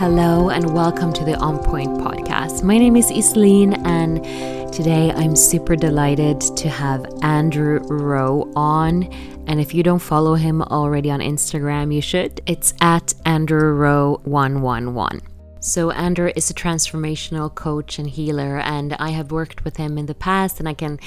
Hello and welcome to the On Point podcast. My name is Isleen, and today I'm super delighted to have Andrew Rowe on. And if you don't follow him already on Instagram, you should. It's at Andrew Rowe 111. So, Andrew is a transformational coach and healer, and I have worked with him in the past, and I can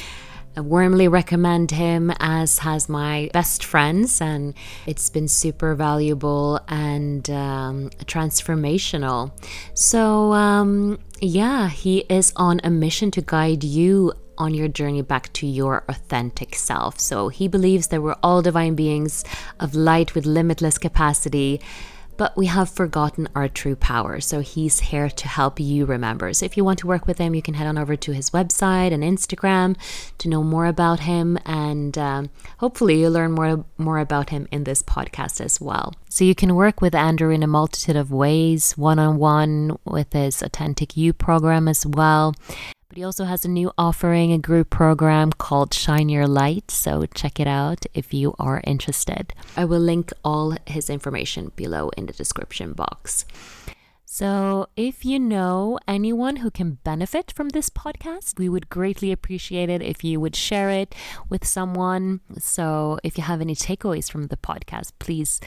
I warmly recommend him, as has my best friends, and it's been super valuable and um, transformational. So, um, yeah, he is on a mission to guide you on your journey back to your authentic self. So, he believes that we're all divine beings of light with limitless capacity but we have forgotten our true power. So he's here to help you remember. So if you want to work with him, you can head on over to his website and Instagram to know more about him, and um, hopefully you'll learn more more about him in this podcast as well. So you can work with Andrew in a multitude of ways, one on one with his Authentic You program as well. But he also has a new offering, a group program called Shine Your Light. So check it out if you are interested. I will link all his information below in the description box. So, if you know anyone who can benefit from this podcast, we would greatly appreciate it if you would share it with someone. So, if you have any takeaways from the podcast, please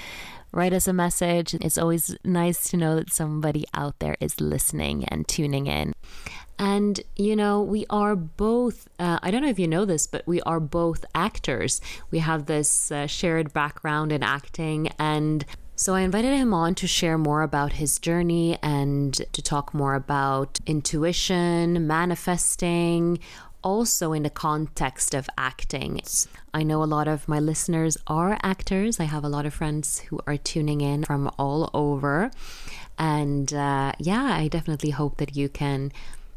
write us a message. It's always nice to know that somebody out there is listening and tuning in. And, you know, we are both, uh, I don't know if you know this, but we are both actors. We have this uh, shared background in acting. And so I invited him on to share more about his journey and to talk more about intuition, manifesting, also in the context of acting. I know a lot of my listeners are actors. I have a lot of friends who are tuning in from all over. And uh, yeah, I definitely hope that you can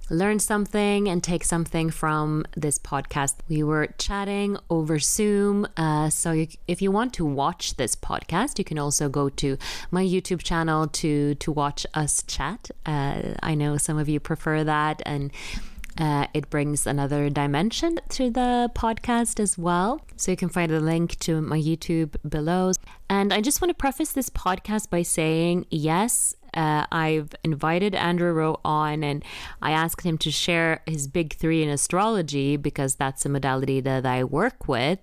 learn something and take something from this podcast. We were chatting over Zoom. Uh, so you, if you want to watch this podcast, you can also go to my YouTube channel to to watch us chat. Uh, I know some of you prefer that, and uh, it brings another dimension to the podcast as well. So you can find the link to my YouTube below. And I just want to preface this podcast by saying yes, uh, I've invited Andrew Rowe on and I asked him to share his big three in astrology because that's a modality that I work with.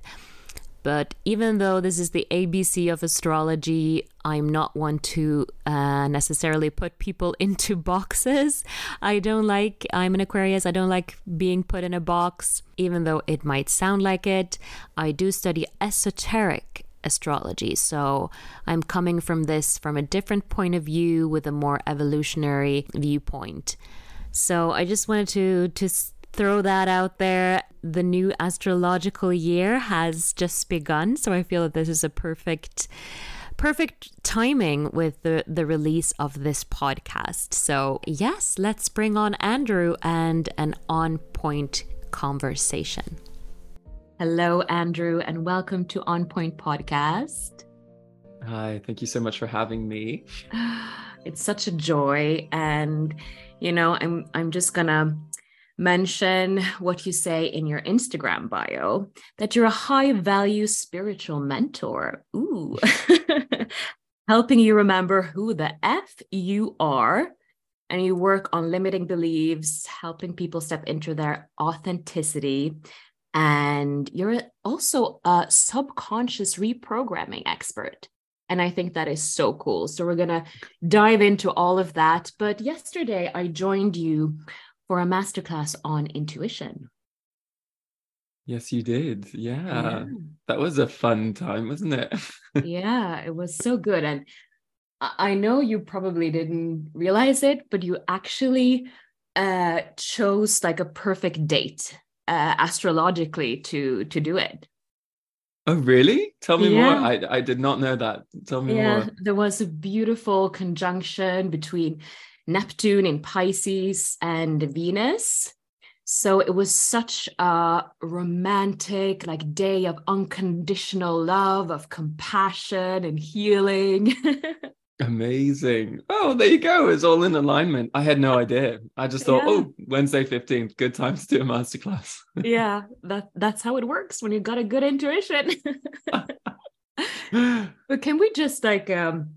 But even though this is the ABC of astrology, I'm not one to uh, necessarily put people into boxes. I don't like, I'm an Aquarius, I don't like being put in a box, even though it might sound like it. I do study esoteric astrology. So I'm coming from this from a different point of view with a more evolutionary viewpoint. So I just wanted to to throw that out there. The new astrological year has just begun, so I feel that this is a perfect perfect timing with the, the release of this podcast. So, yes, let's bring on Andrew and an on point conversation. Hello, Andrew, and welcome to On Point Podcast. Hi, thank you so much for having me. It's such a joy, and you know, I'm I'm just gonna mention what you say in your Instagram bio that you're a high value spiritual mentor. Ooh, helping you remember who the F you are. And you work on limiting beliefs, helping people step into their authenticity, and you're also a subconscious reprogramming expert. And I think that is so cool. So we're going to dive into all of that. But yesterday, I joined you for a masterclass on intuition. Yes, you did. Yeah. yeah. That was a fun time, wasn't it? yeah, it was so good. And I know you probably didn't realize it, but you actually uh, chose like a perfect date uh, astrologically to to do it. Oh, really? Tell me yeah. more. I, I did not know that. Tell me yeah, more. There was a beautiful conjunction between Neptune in Pisces and Venus. So it was such a romantic, like day of unconditional love, of compassion and healing. Amazing. Oh, there you go. It's all in alignment. I had no idea. I just thought, yeah. oh, Wednesday 15th, good time to do a masterclass. yeah, that that's how it works when you've got a good intuition. but can we just like um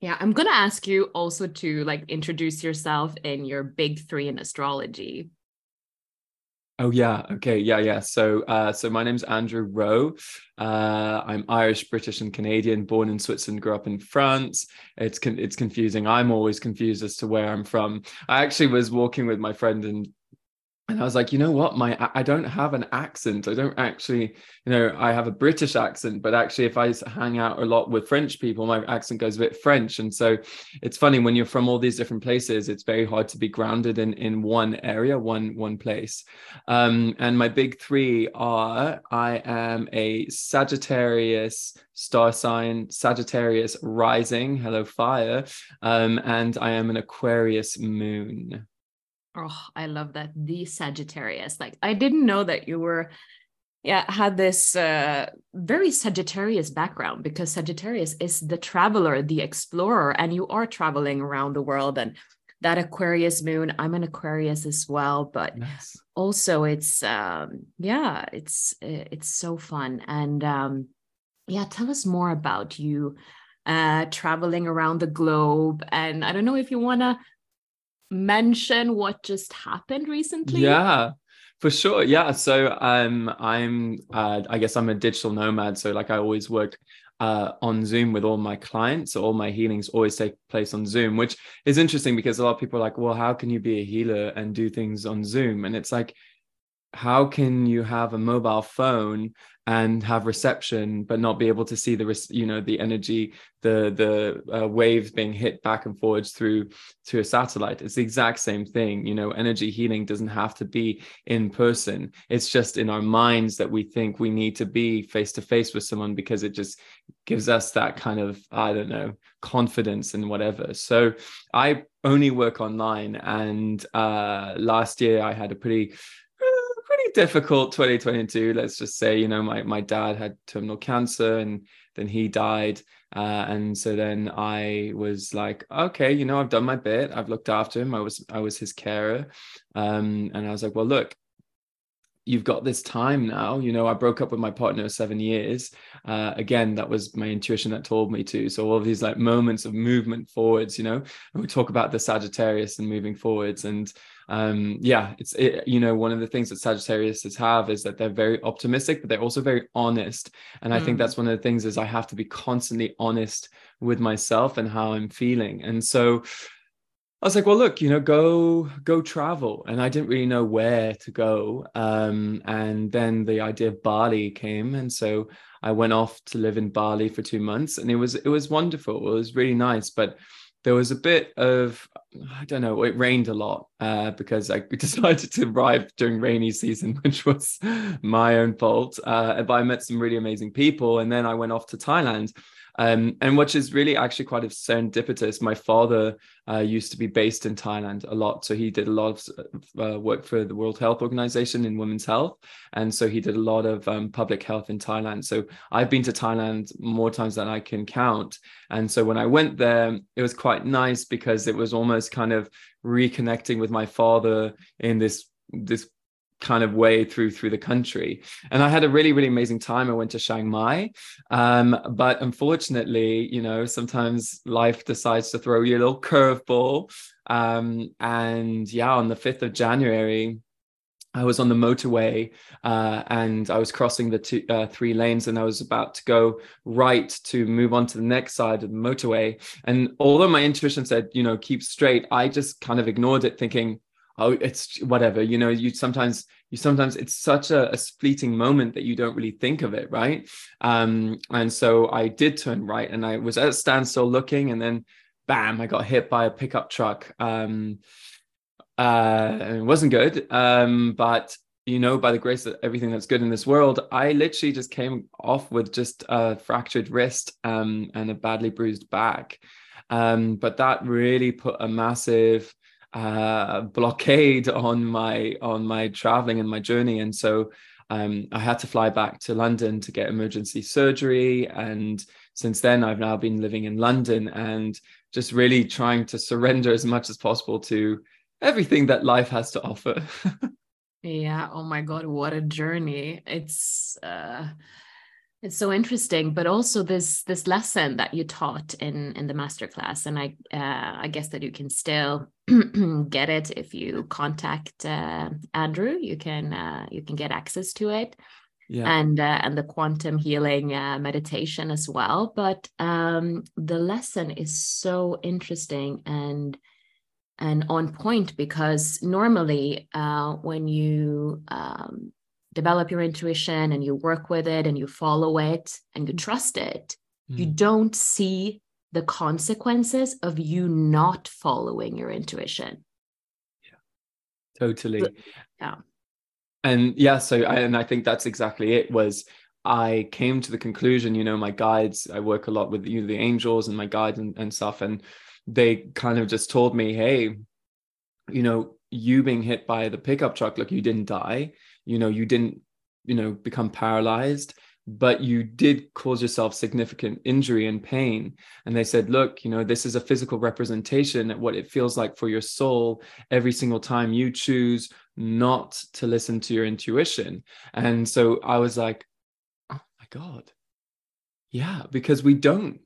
Yeah, I'm gonna ask you also to like introduce yourself in your big three in astrology. Oh yeah, okay, yeah, yeah. So, uh, so my name's Andrew Rowe. Uh, I'm Irish, British, and Canadian. Born in Switzerland, grew up in France. It's con- it's confusing. I'm always confused as to where I'm from. I actually was walking with my friend and and I was like, you know what, my I don't have an accent. I don't actually, you know, I have a British accent, but actually, if I hang out a lot with French people, my accent goes a bit French. And so, it's funny when you're from all these different places. It's very hard to be grounded in in one area, one one place. Um, and my big three are: I am a Sagittarius star sign, Sagittarius rising, hello fire, um, and I am an Aquarius moon. Oh, I love that. The Sagittarius. Like I didn't know that you were yeah, had this uh, very Sagittarius background because Sagittarius is the traveler, the explorer, and you are traveling around the world. And that Aquarius moon, I'm an Aquarius as well, but nice. also it's um, yeah, it's it's so fun. And um, yeah, tell us more about you uh, traveling around the globe. And I don't know if you want to mention what just happened recently? Yeah, for sure. Yeah. So um, I'm, uh, I guess I'm a digital nomad. So like I always work uh, on Zoom with all my clients. So all my healings always take place on Zoom, which is interesting because a lot of people are like, well, how can you be a healer and do things on Zoom? And it's like, how can you have a mobile phone and have reception but not be able to see the you know the energy the the uh, waves being hit back and forwards through to a satellite. It's the exact same thing you know energy healing doesn't have to be in person. It's just in our minds that we think we need to be face to face with someone because it just gives us that kind of i don't know confidence and whatever. So i only work online and uh last year i had a pretty pretty difficult 2022 let's just say you know my, my dad had terminal cancer and then he died. Uh, and so then i was like okay you know i've done my bit. I've looked after him. I was i was his carer. Um, and i was like well look you've got this time now. You know i broke up with my partner seven years. Uh, again that was my intuition that told me to. So all these like moments of movement forwards you know and we talk about the sagittarius and moving forwards. And um yeah it's it, you know one of the things that sagittarius have is that they're very optimistic but they're also very honest and i think mm. that's one of the things is i have to be constantly honest with myself and how i'm feeling and so I was like, well, look, you know, go go travel, and I didn't really know where to go. Um, and then the idea of Bali came, and so I went off to live in Bali for two months, and it was it was wonderful. It was really nice, but there was a bit of I don't know. It rained a lot uh, because I decided to arrive during rainy season, which was my own fault. Uh, but I met some really amazing people, and then I went off to Thailand. Um, and which is really actually quite serendipitous. My father uh, used to be based in Thailand a lot, so he did a lot of uh, work for the World Health Organization in women's health, and so he did a lot of um, public health in Thailand. So I've been to Thailand more times than I can count, and so when I went there, it was quite nice because it was almost kind of reconnecting with my father in this this kind of way through through the country. And i had a really really amazing time. I went to chiang mai. Um, but unfortunately you know sometimes life decides to throw you a little curveball. Um, and yeah on the 5th of january I was on the motorway uh, and I was crossing the two, uh, three lanes and I was about to go right to move on to the next side of the motorway. And although my intuition said, you know, keep straight, I just kind of ignored it, thinking, oh it's whatever you know you sometimes you sometimes it's such a, a, fleeting moment that you don't really think of it right um and so i did turn right and i was at a standstill looking and then bam i got hit by a pickup truck um uh it wasn't good um but you know by the grace of everything that's good in this world i literally just came off with just a fractured wrist um and a badly bruised back um but that really put a massive uh, blockade on my on my traveling and my journey, and so um, I had to fly back to London to get emergency surgery. And since then, I've now been living in London and just really trying to surrender as much as possible to everything that life has to offer. yeah. Oh my God, what a journey! It's uh, It's so interesting, but also this this lesson that you taught in in the masterclass, and I uh, I guess that you can still get it if you contact uh, Andrew. You can uh, you can get access to it, yeah. and uh, and the quantum healing uh, meditation as well. But um, the lesson is so interesting and and on point because normally uh, when you um, develop your intuition and you work with it and you follow it and you trust it, mm. you don't see the consequences of you not following your intuition. Yeah, totally. yeah. And yeah, so I, and I think that's exactly it. Was I came to the conclusion, you know, my guides, I work a lot with you know, the angels and my guides and, and stuff, and they kind of just told me, hey, you know, you being hit by the pickup truck, look, you didn't die. You know you didn't you know become paralyzed but you did cause yourself significant injury and pain. And they said look you know this is a physical representation of what it feels like for your soul every single time you choose not to listen to your intuition. And so i was like oh my god. Yeah because we don't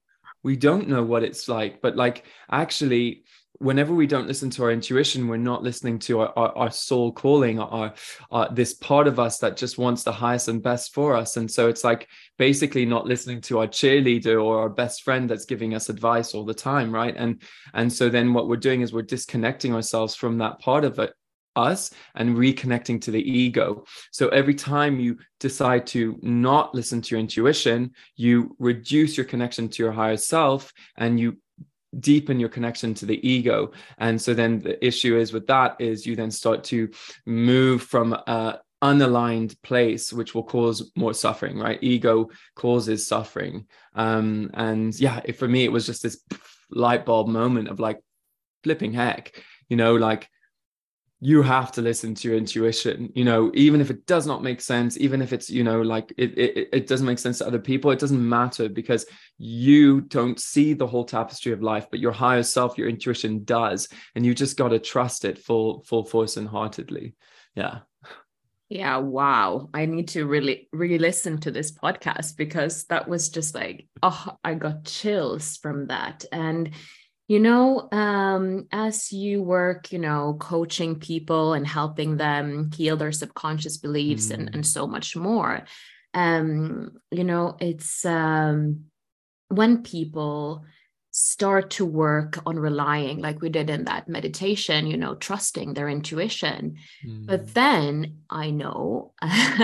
we don't know what it's like but like actually whenever we don't listen to our intuition we're not listening to our, our, our soul calling our, our, this part of us that just wants the highest and best for us. And so it's like basically not listening to our cheerleader or our best friend that's giving us advice all the time right? And and so then what we're doing is we're disconnecting ourselves from that part of it us and reconnecting to the ego. So every time you decide to not listen to your intuition, you reduce your connection to your higher self and you deepen your connection to the ego. And so then the issue is with that is you then start to move from a unaligned place which will cause more suffering right? Ego causes suffering. Um and yeah it, for me it was just this light bulb moment of like flipping heck you know like you have to listen to your intuition you know even if it does not make sense even if it's you know like it, it it doesn't make sense to other people it doesn't matter because you don't see the whole tapestry of life but your higher self your intuition does and you just got to trust it full full force and heartedly. Yeah. Yeah wow. I need to really re-listen to this podcast because that was just like oh i got chills from that. And you know um, as you work you know coaching people and helping them heal their subconscious beliefs mm. and, and so much more um, you know it's um, when people start to work on relying like we did in that meditation you know trusting their intuition mm. but then i know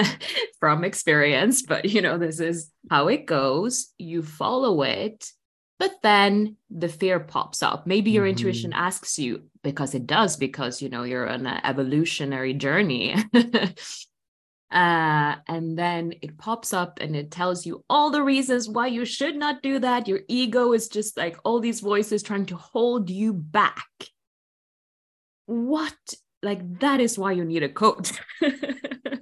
from experience but you know this is how it goes you follow it but then the fear pops up. Maybe your mm-hmm. intuition asks you because it does because you know you're on an evolutionary journey. Uh, and then it pops up and it tells you all the reasons why you should not do that. Your ego is just like all these voices trying to hold you back. What like that is why you need a coach.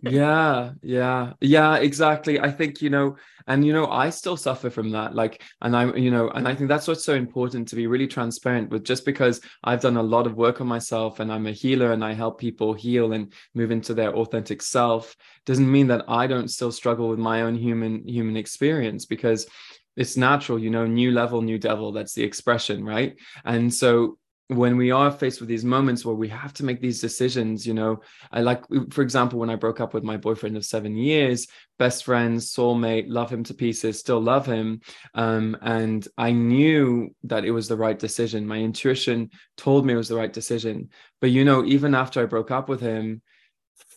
Yeah yeah yeah exactly. I think you know and you know i still suffer from that like and i'm you know and i think that's what's so important to be really transparent with just because i've done a lot of work on myself and i'm a healer and i help people heal and move into their authentic self doesn't mean that i don't still struggle with my own human human experience because it's natural you know new level new devil that's the expression right? And so when we are faced with these moments where we have to make these decisions you know i like for example when i broke up with my boyfriend of seven years best friends soulmate love him to pieces still love him. Um, and i knew that it was the right decision. My intuition told me it was the right decision. But you know even after i broke up with him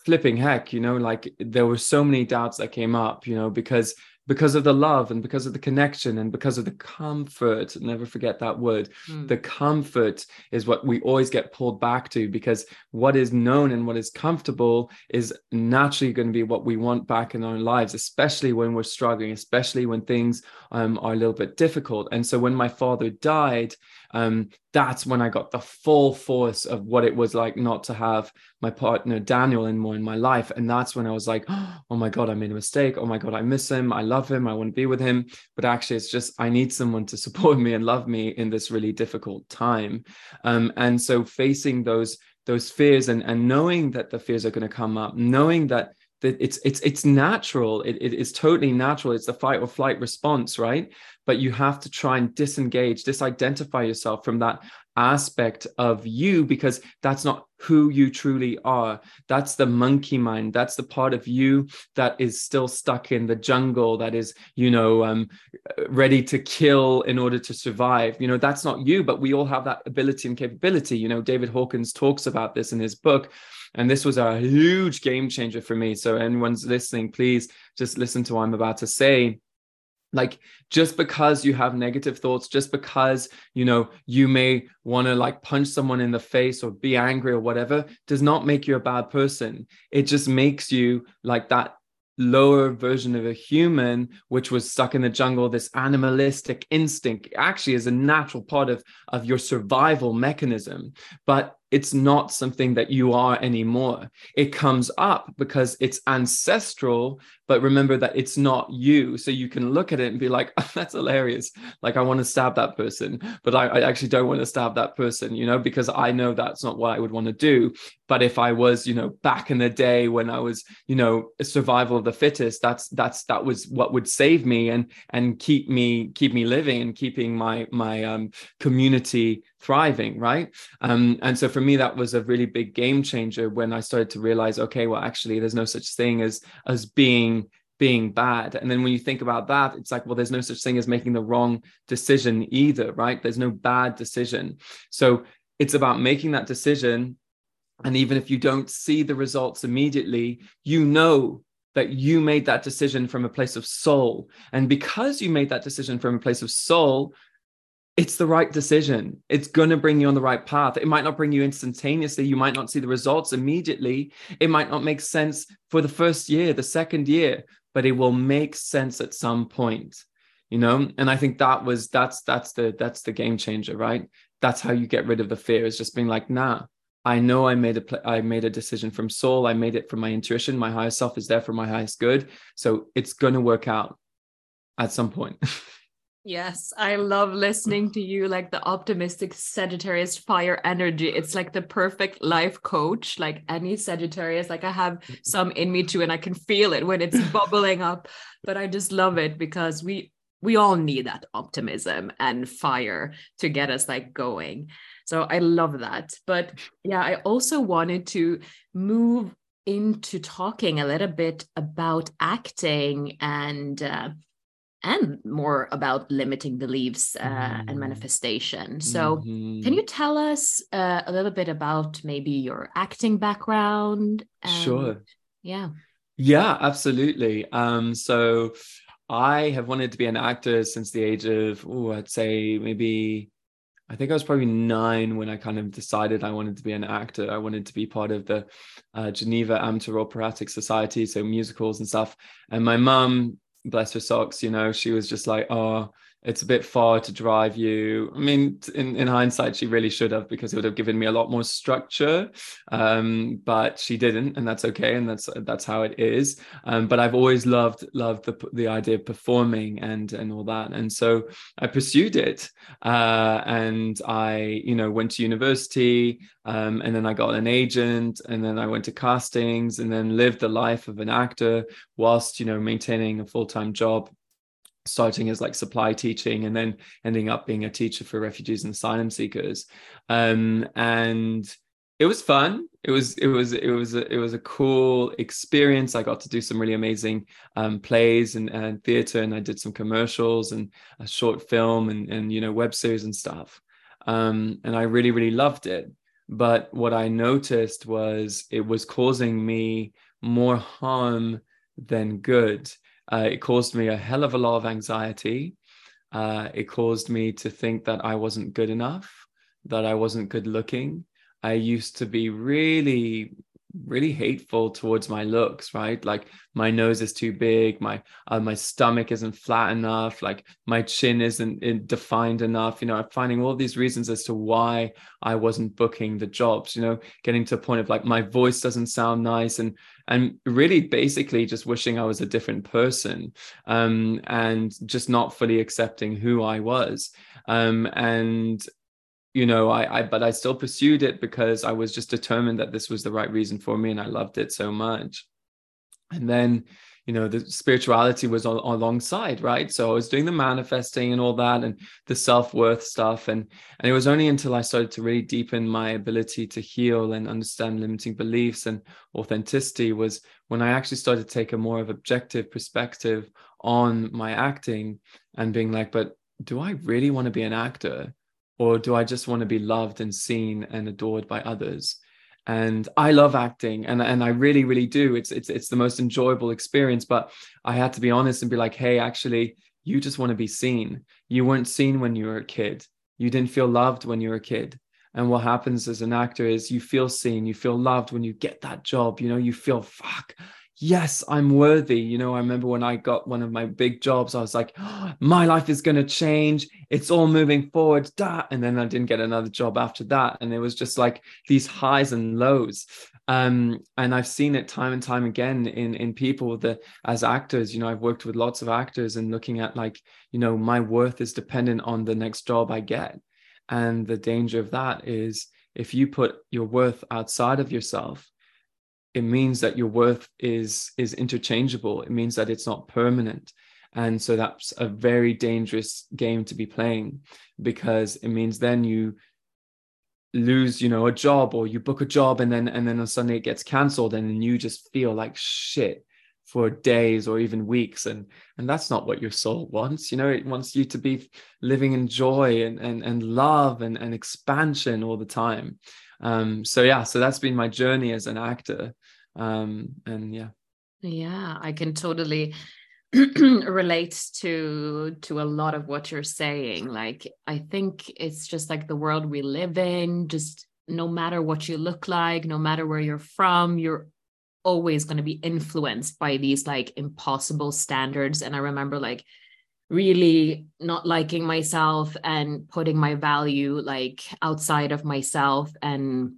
flipping heck you know like there were so many doubts that came up you know because because of the love and because of the connection and because of the comfort never forget that word mm. the comfort is what we always get pulled back to because what is known and what is comfortable is naturally going to be what we want back in our lives especially when we're struggling especially when things um, are a little bit difficult and so when my father died um, that's when I got the full force of what it was like not to have my partner Daniel anymore in my life. And that's when I was like, oh my God, I made a mistake. Oh my God, I miss him. I love him. I want to be with him. But actually, it's just, I need someone to support me and love me in this really difficult time. Um, and so facing those those fears and, and knowing that the fears are going to come up, knowing that that it's it's it's natural. It, it is totally natural. It's the fight or flight response right? But you have to try and disengage disidentify yourself from that aspect of you because that's not who you truly are. That's the monkey mind. That's the part of you that is still stuck in the jungle that is you know um, ready to kill in order to survive. You know that's not you but we all have that ability and capability. You know david hawkins talks about this in his book and this was a huge game changer for me. So anyone's listening please just listen to what i'm about to say. Like just because you have negative thoughts just because you know you may want to like punch someone in the face or be angry or whatever does not make you a bad person. It just makes you like that lower version of a human which was stuck in the jungle this animalistic instinct actually is a natural part of of your survival mechanism. But it's not something that you are anymore. It comes up because it's ancestral, but remember that it's not you. So you can look at it and be like, oh, that's hilarious. Like, I want to stab that person, but I, I, actually don't want to stab that person, you know, because I know that's not what I would want to do. But if I was, you know, back in the day when I was, you know, a survival of the fittest, that's that's that was what would save me and and keep me keep me living and keeping my my um community thriving right? Um, and so for me that was a really big game changer when i started to realize okay well actually there's no such thing as as being being bad. And then when you think about that it's like well there's no such thing as making the wrong decision either right? There's no bad decision. So it's about making that decision. And even if you don't see the results immediately you know that you made that decision from a place of soul. And because you made that decision from a place of soul it's the right decision. It's going to bring you on the right path. It might not bring you instantaneously. You might not see the results immediately. It might not make sense for the first year, the second year, but it will make sense at some point. You know, and I think that was that's that's the that's the game changer, right? That's how you get rid of the fear. Is just being like, nah, I know I made a I made a decision from soul. I made it from my intuition. My higher self is there for my highest good. So it's going to work out at some point. Yes, I love listening to you like the optimistic Sagittarius fire energy. It's like the perfect life coach, like any Sagittarius. Like I have some in me too, and I can feel it when it's bubbling up. But I just love it because we we all need that optimism and fire to get us like going. So I love that. But yeah, I also wanted to move into talking a little bit about acting and uh, and more about limiting beliefs uh, mm. and manifestation. So, mm-hmm. can you tell us uh, a little bit about maybe your acting background? And, sure. Yeah. Yeah, absolutely. Um, so, I have wanted to be an actor since the age of, oh, I'd say maybe, I think I was probably nine when I kind of decided I wanted to be an actor. I wanted to be part of the uh, Geneva Amateur Operatic Society, so musicals and stuff. And my mum bless her socks, you know, she was just like, oh, it's a bit far to drive you. I mean, in, in hindsight, she really should have because it would have given me a lot more structure. Um, but she didn't, and that's okay, and that's that's how it is. Um, but I've always loved loved the the idea of performing and and all that, and so I pursued it. Uh, and I, you know, went to university, um, and then I got an agent, and then I went to castings, and then lived the life of an actor whilst you know maintaining a full time job starting as like supply teaching and then ending up being a teacher for refugees and asylum seekers. Um, and it was fun. It was it was it was a, it was a cool experience. I got to do some really amazing um, plays and, and theater and i did some commercials and a short film and and you know web series and stuff. Um, and i really really loved it. But what i noticed was it was causing me more harm than good uh, it caused me a hell of a lot of anxiety. Uh, it caused me to think that I wasn't good enough, that I wasn't good looking. I used to be really really hateful towards my looks right like my nose is too big my uh, my stomach isn't flat enough like my chin isn't defined enough you know i'm finding all these reasons as to why i wasn't booking the jobs you know getting to a point of like my voice doesn't sound nice and and really basically just wishing i was a different person um and just not fully accepting who i was. Um and you know I, I but i still pursued it because i was just determined that this was the right reason for me and i loved it so much. And then you know the spirituality was on, alongside right? So i was doing the manifesting and all that and the self-worth stuff. And and it was only until i started to really deepen my ability to heal and understand limiting beliefs and authenticity was when i actually started to take a more of objective perspective on my acting and being like but do i really want to be an actor? Or do i just want to be loved and seen and adored by others and I love acting and and I really really do it's it's it's the most enjoyable experience but I had to be honest and be like hey actually you just want to be seen you weren't seen when you were a kid you didn't feel loved when you were a kid and what happens as an actor is you feel seen you feel loved when you get that job you know you feel fuck yes, I'm worthy. You know, I remember when I got one of my big jobs, I was like, oh, my life is going to change. It's all moving forward. Da. And then I didn't get another job after that. And it was just like these highs and lows. Um, and I've seen it time and time again in in people that as actors, you know, I've worked with lots of actors and looking at like, you know, my worth is dependent on the next job I get. And the danger of that is if you put your worth outside of yourself, it means that your worth is is interchangeable it means that it's not permanent and so that's a very dangerous game to be playing because it means then you lose you know a job or you book a job and then and then sunday it gets cancelled and you just feel like shit for days or even weeks. And and that's not what your soul wants. You know it wants you to be living in joy and and, and love and, and expansion all the time. Um so yeah so that's been my journey as an actor. Um and yeah. Yeah i can totally relate to to a lot of what you're saying. Like i think it's just like the world we live in just no matter what you look like no matter where you're from you're always going to be influenced by these like impossible standards. And i remember like really not liking myself and putting my value like outside of myself and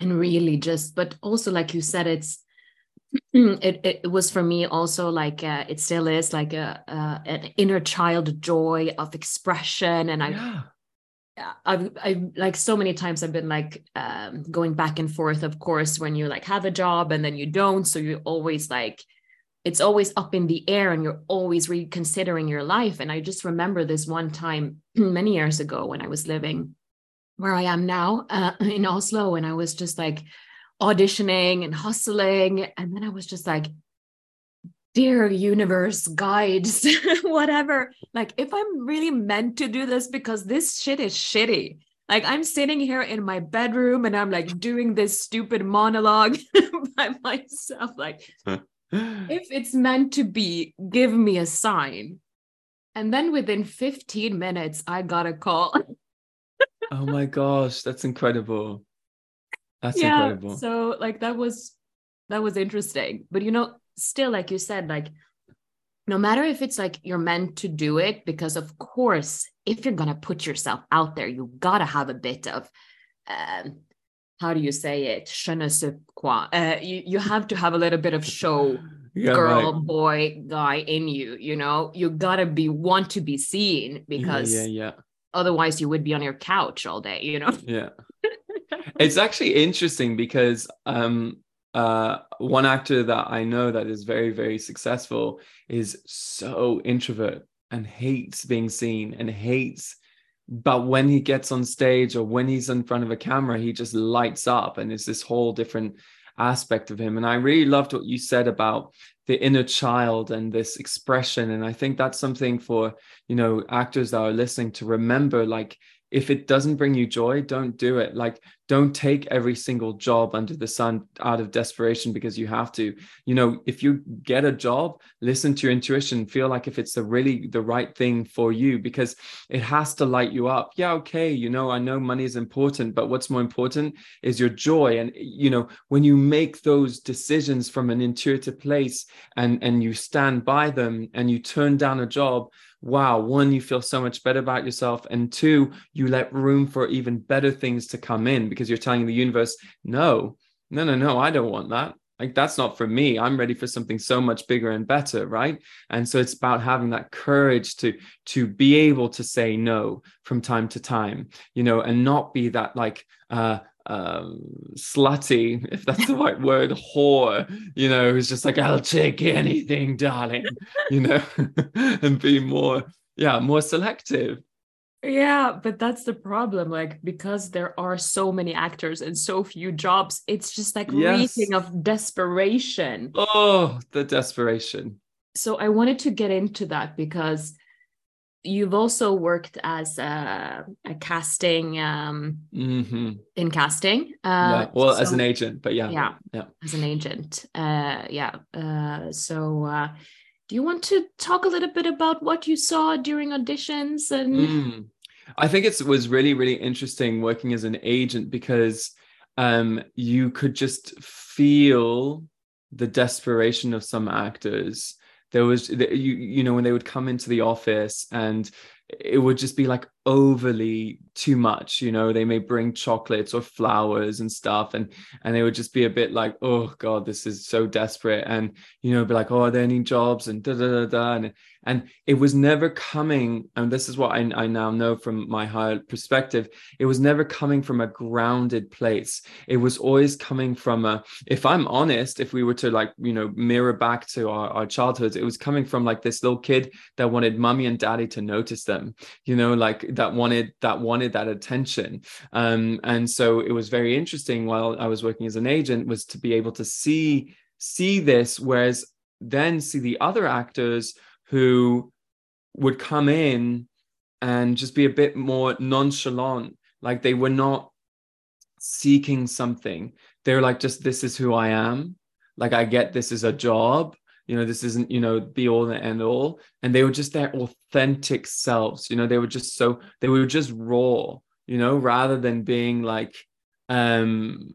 and really just but also like you said it's it, it was for me also like uh, it still is like a uh, an inner child joy of expression and i yeah. I've, I've like so many times I've been like um, going back and forth, of course, when you like have a job and then you don't. So you always like, it's always up in the air and you're always reconsidering your life. And I just remember this one time many years ago when I was living where I am now uh, in Oslo. And I was just like auditioning and hustling. And then I was just like, dear universe, guides, whatever. Like, if I'm really meant to do this, because this shit is shitty. Like, I'm sitting here in my bedroom and I'm like doing this stupid monologue by myself. Like, if it's meant to be, give me a sign. And then within 15 minutes, I got a call oh my gosh, that's incredible. That's yeah, incredible. So like that was that was interesting. But you know, still like you said, like no matter if it's like you're meant to do it, because of course, if you're gonna put yourself out there, you gotta have a bit of um how do you say it? Je ne sais quoi. Uh, you, you have to have a little bit of show yeah, girl, right. boy, guy in you, you know, you gotta be want to be seen because yeah, yeah, yeah otherwise you would be on your couch all day you know yeah it's actually interesting because um uh one actor that i know that is very very successful is so introvert and hates being seen and hates but when he gets on stage or when he's in front of a camera he just lights up and it's this whole different aspect of him. And i really loved what you said about the inner child and this expression. And i think that's something for you know actors that are listening to remember like if it doesn't bring you joy don't do it. Like don't take every single job under the sun out of desperation because you have to. You know if you get a job listen to your intuition. Feel like if it's the really the right thing for you because it has to light you up. Yeah okay you know i know money is important but what's more important is your joy. And you know when you make those decisions from an intuitive place and and you stand by them and you turn down a job wow, one, you feel so much better about yourself. And two, you let room for even better things to come in because you're telling the universe, no, no, no, no, I don't want that. Like that's not for me. I'm ready for something so much bigger and better, right? And so it's about having that courage to to be able to say no from time to time, you know, and not be that like uh um slutty if that's the right word whore you know who's just like i'll take anything darling you know and be more yeah more selective. Yeah but that's the problem like because there are so many actors and so few jobs it's just like yes. reeking of desperation. Oh the desperation. So i wanted to get into that because you've also worked as a, a casting um, mm-hmm. in casting uh, yeah. well so, as an agent but yeah yeah yeah as an agent uh, yeah uh, so uh, do you want to talk a little bit about what you saw during auditions and mm. i think it was really really interesting working as an agent because um, you could just feel the desperation of some actors there was you you know when they would come into the office and it would just be like overly too much you know? They may bring chocolates or flowers and stuff and and they would just be a bit like oh god this is so desperate and you know be like oh are there any jobs? and da da da da and and it was never coming and this is what I, I now know from my higher perspective it was never coming from a grounded place. It was always coming from a if i'm honest if we were to like you know mirror back to our, our childhoods it was coming from like this little kid that wanted mummy and daddy to notice them you know? Like that wanted that wanted that attention. Um and so it was very interesting while i was working as an agent was to be able to see see this whereas then see the other actors who would come in and just be a bit more nonchalant like they were not seeking something. They're like just this is who i am. Like i get this is a job you know this isn't you know the all and end all. And they were just their authentic selves you know they were just so they were just raw you know rather than being like um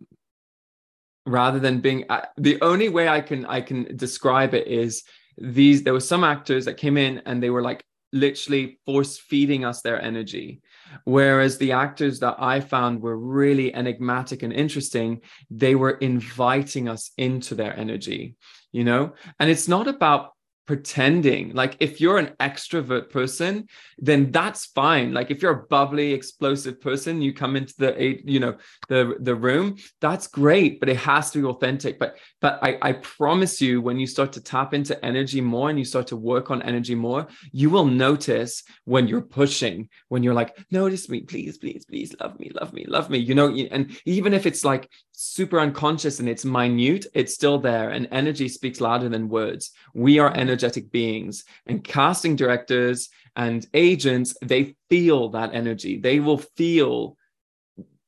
rather than being the only way i can i can describe it is these there were some actors that came in and they were like literally force feeding us their energy. Whereas the actors that i found were really enigmatic and interesting they were inviting us into their energy you know? And it's not about pretending like if you're an extrovert person then that's fine like if you're a bubbly explosive person you come into the you know the the room that's great but it has to be authentic but but I, I promise you when you start to tap into energy more and you start to work on energy more you will notice when you're pushing when you're like notice me please please please love me love me love me you know and even if it's like super unconscious and it's minute, it's still there. And energy speaks louder than words. We are energetic beings, and casting directors and agents, they feel that energy. They will feel,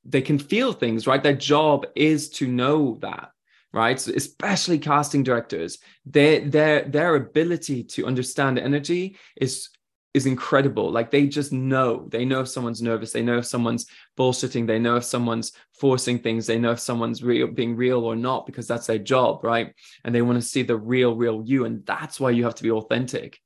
they can feel things, right? Their job is to know that. Right, so especially casting directors, their their their ability to understand energy is is incredible. Like they just know. They know if someone's nervous. They know if someone's bullshitting. They know if someone's forcing things. They know if someone's real being real or not because that's their job, right? And they want to see the real, real you. And that's why you have to be authentic.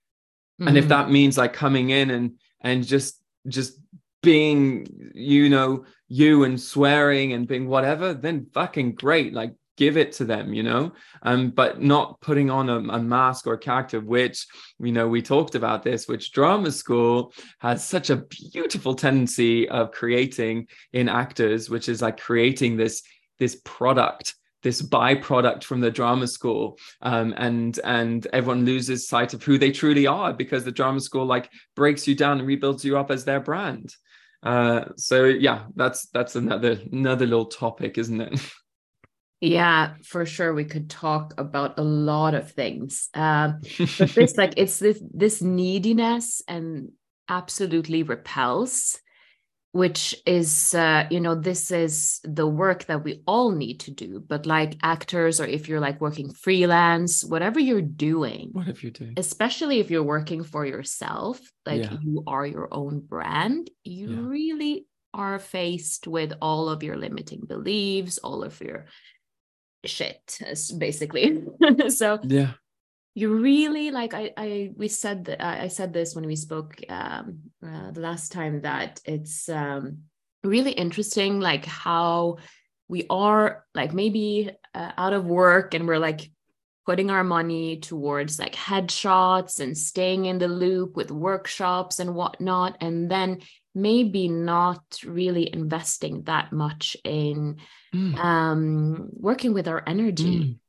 Mm-hmm. And if mm-hmm. that means like coming in and and just just being, you know, you and swearing and being whatever, then fucking great. Like give it to them you know? Um but not putting on a, a, mask or a character which you know we talked about this which drama school has such a beautiful tendency of creating in actors which is like creating this this product this byproduct from the drama school. Um, and and everyone loses sight of who they truly are because the drama school like breaks you down and rebuilds you up as their brand. Uh, so yeah that's that's another another little topic isn't it Yeah, for sure. We could talk about a lot of things. Um, but this, like, it's this this neediness and absolutely repels, which is, uh, you know, this is the work that we all need to do. But like actors, or if you're like working freelance, whatever you're doing, whatever you're doing, especially if you're working for yourself, like yeah. you are your own brand, you yeah. really are faced with all of your limiting beliefs, all of your shit basically. So yeah. you really like i i we said that i said this when we spoke um uh, the last time that it's um really interesting like how we are like maybe uh, out of work and we're like putting our money towards like headshots and staying in the loop with workshops and whatnot. And then maybe not really investing that much in mm. um, working with our energy. Mm.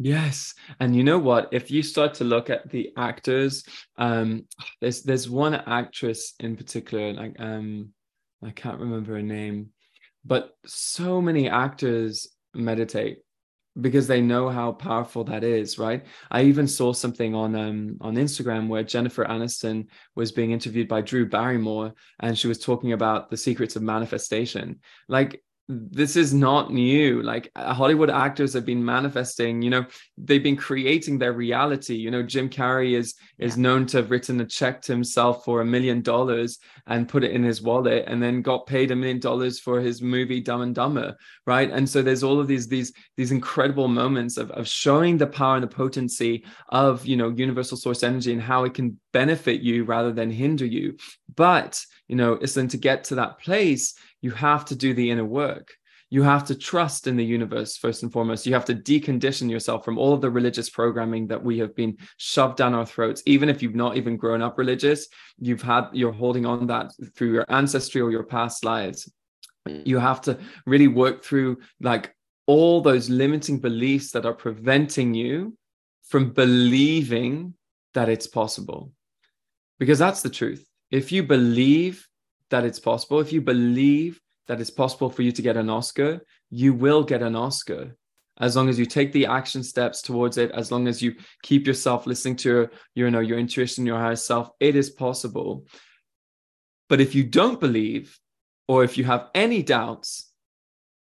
Yes, and you know what? If you start to look at the actors, um, there's there's one actress in particular, like um, I can't remember her name, but so many actors meditate because they know how powerful that is right? I even saw something on um on instagram where jennifer aniston was being interviewed by drew barrymore and she was talking about the secrets of manifestation. Like this is not new. Like uh, hollywood actors have been manifesting you know they've been creating their reality. You know jim carrey is is yeah. known to have written a check to himself for a million dollars and put it in his wallet and then got paid a million dollars for his movie dumb and dumber right? And so there's all of these these these incredible moments of, of showing the power and the potency of you know universal source energy and how it can benefit you rather than hinder you but you know it's then to get to that place you have to do the inner work. You have to trust in the universe first and foremost. You have to decondition yourself from all of the religious programming that we have been shoved down our throats. Even if you've not even grown up religious you've had you're holding on that through your ancestry or your past lives. You have to really work through like all those limiting beliefs that are preventing you from believing that it's possible. Because that's the truth if you believe that it's possible, if you believe that it's possible for you to get an Oscar, you will get an Oscar. As long as you take the action steps towards it as long as you keep yourself listening to your, you know your intuition your higher self it is possible. But if you don't believe or if you have any doubts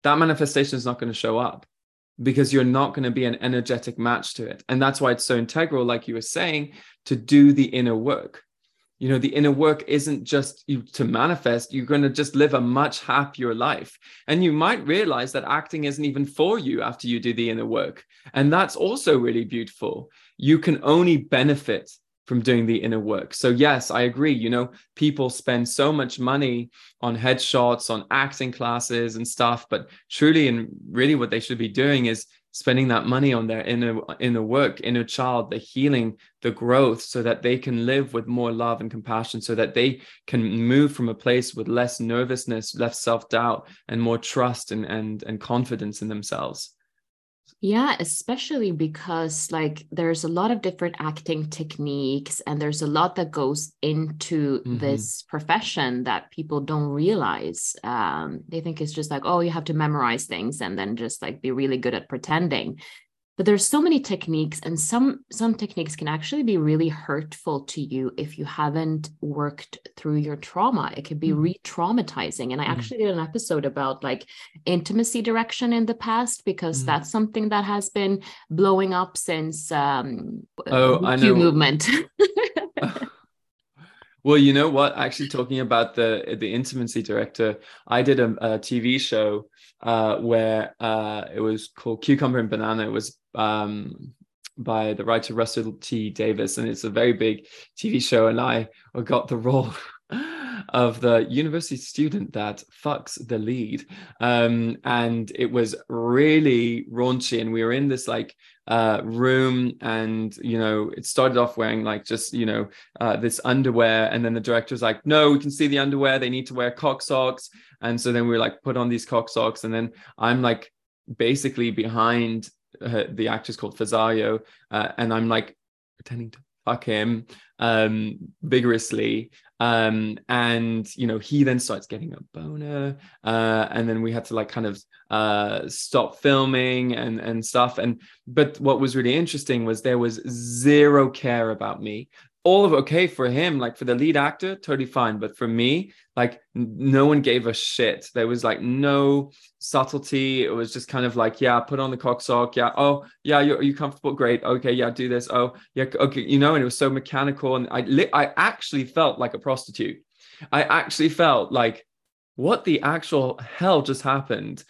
that manifestation is not going to show up because you're not going to be an energetic match to it. And that's why it's so integral like you were saying to do the inner work you know the inner work isn't just you to manifest you're going to just live a much happier life. And you might realize that acting isn't even for you after you do the inner work. And that's also really beautiful. You can only benefit from doing the inner work. So yes i agree you know people spend so much money on headshots on acting classes and stuff but truly and really what they should be doing is spending that money on their inner inner work inner child the healing the growth so that they can live with more love and compassion so that they can move from a place with less nervousness less self-doubt and more trust and and, and confidence in themselves yeah, especially because like there's a lot of different acting techniques and there's a lot that goes into mm-hmm. this profession that people don't realize. Um, they think it's just like, oh, you have to memorize things and then just like be really good at pretending but there's so many techniques and some some techniques can actually be really hurtful to you if you haven't worked through your trauma it can be mm. re-traumatizing and i mm. actually did an episode about like intimacy direction in the past because mm. that's something that has been blowing up since um oh i know movement Well, you know what? Actually, talking about the the intimacy director, I did a, a TV show uh, where uh, it was called Cucumber and Banana. It was um, by the writer Russell T Davies, and it's a very big TV show. And I got the role of the university student that fucks the lead, um, and it was really raunchy. And we were in this like uh, room, and you know, it started off wearing like just you know uh, this underwear, and then the director was like, "No, we can see the underwear. They need to wear cock socks." And so then we were like, put on these cock socks, and then I'm like basically behind uh, the actor's called Fisayo, uh, and I'm like pretending to fuck him um, vigorously. Um, and you know, he then starts getting a boner, uh, and then we had to like kind of uh, stop filming and and stuff. And but what was really interesting was there was zero care about me all of okay for him like for the lead actor totally fine. But for me like no one gave a shit. There was like no subtlety. It was just kind of like yeah put on the cock sock. Yeah oh yeah you're, are you comfortable? Great. Okay yeah do this. Oh yeah okay you know and it was so mechanical. And i li- i actually felt like a prostitute. I actually felt like what the actual hell just happened?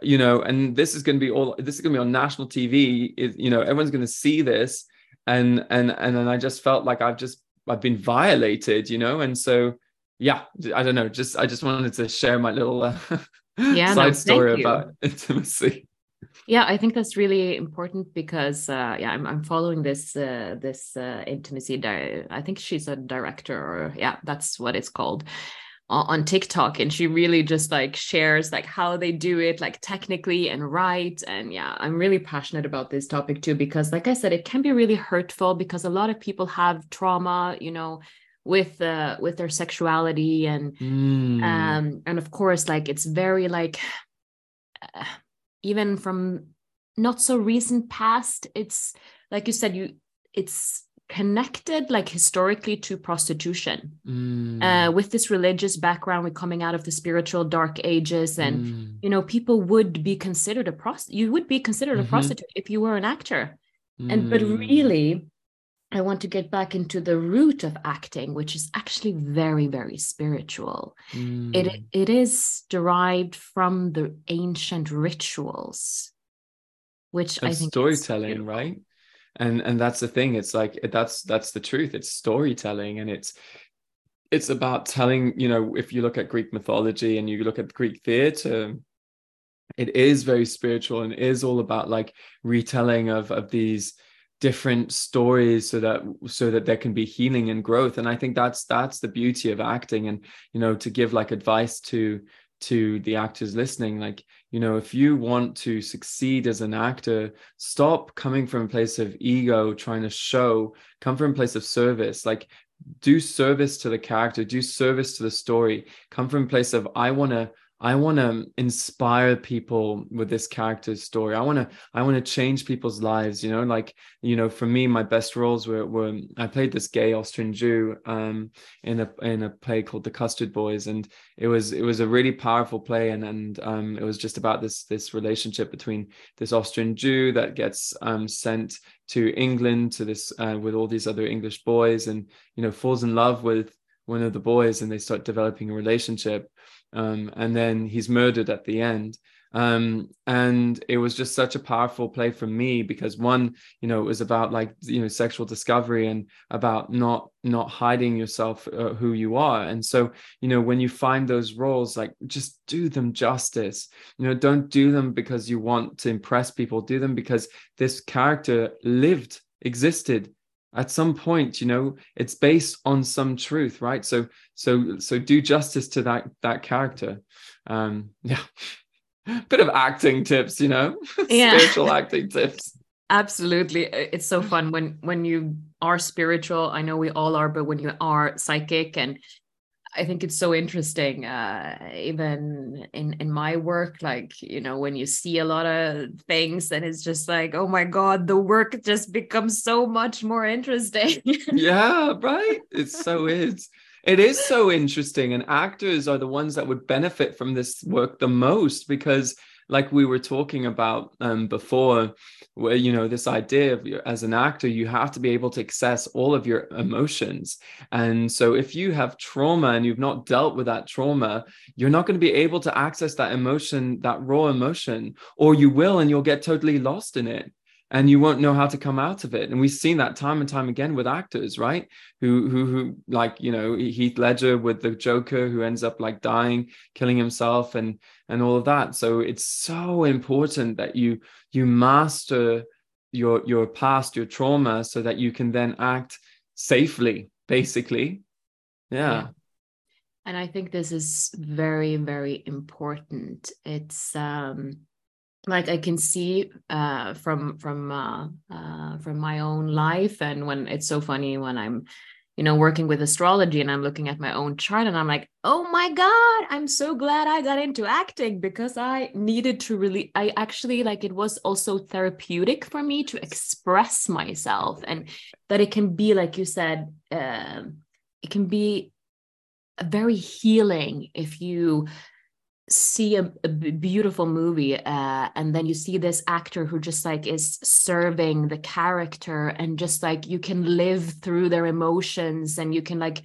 You know and this is going to be all this is going to be on national tv is you know everyone's going to see this and and and then I just felt like I've just I've been violated, you know, and so yeah, I don't know, just I just wanted to share my little uh, yeah, side no, story about intimacy. yeah i think that's really important because uh, yeah i'm, I'm following this uh, this uh, intimacy di- i think she's a director or yeah that's what it's called on TikTok and she really just like shares like how they do it like technically and right and yeah I'm really passionate about this topic too because like I said it can be really hurtful because a lot of people have trauma you know with uh with their sexuality and mm. um and of course like it's very like uh, even from not so recent past it's like you said you it's connected like historically to prostitution mm. uh, with this religious background we're coming out of the spiritual dark ages and mm. you know people would be considered a prost you would be considered mm-hmm. a prostitute if you were an actor mm. and but mm. really i want to get back into the root of acting which is actually very very spiritual it mm. it is derived from the ancient rituals which and i think storytelling right and and that's the thing. It's like that's that's the truth. It's storytelling and it's it's about telling you know if you look at greek mythology and you look at greek theater it is very spiritual and is all about like retelling of of these different stories so that so that there can be healing and growth. And i think that's that's the beauty of acting. And you know to give like advice to to the actors listening like you know if you want to succeed as an actor stop coming from a place of ego trying to show come from a place of service. Like do service to the character do service to the story. Come from a place of i want to I want to inspire people with this character's story. I want to I want to change people's lives. You know, like you know, for me, my best roles were were I played this gay Austrian Jew um, in a in a play called The Custard Boys, and it was it was a really powerful play, and and um, it was just about this this relationship between this Austrian Jew that gets um, sent to England to this uh, with all these other English boys, and you know falls in love with one of the boys, and they start developing a relationship um, and then he's murdered at the end. Um, and it was just such a powerful play for me because one, you know, it was about like you know sexual discovery and about not not hiding yourself uh, who you are. And so you know when you find those roles, like just do them justice. You know, don't do them because you want to impress people. Do them because this character lived, existed, at some point you know it's based on some truth right? So so so do justice to that that character. Um yeah. Bit of acting tips you know? Yeah. spiritual acting tips. Absolutely. It's so fun when when you are spiritual. I know we all are but when you are psychic and I think it's so interesting, uh, even in in my work. Like you know, when you see a lot of things, and it's just like, oh my god, the work just becomes so much more interesting. yeah, right. It so is. It is so interesting, and actors are the ones that would benefit from this work the most because like we were talking about um, before, where you know this idea of as an actor, you have to be able to access all of your emotions. And so, if you have trauma and you've not dealt with that trauma, you're not going to be able to access that emotion, that raw emotion, or you will, and you'll get totally lost in it and you won't know how to come out of it. And we've seen that time and time again with actors right? Who who who like you know Heath Ledger with the Joker who ends up like dying killing himself and and all of that. So it's so important that you you master your your past your trauma so that you can then act safely basically. Yeah. yeah. and i think this is very very important. It's um like I can see uh, from from uh, uh, from my own life, and when it's so funny when I'm, you know, working with astrology and I'm looking at my own chart, and I'm like, oh my god, I'm so glad I got into acting because I needed to really, I actually like it was also therapeutic for me to express myself, and that it can be like you said, uh, it can be a very healing if you see a, a beautiful movie uh, and then you see this actor who just like is serving the character and just like you can live through their emotions and you can like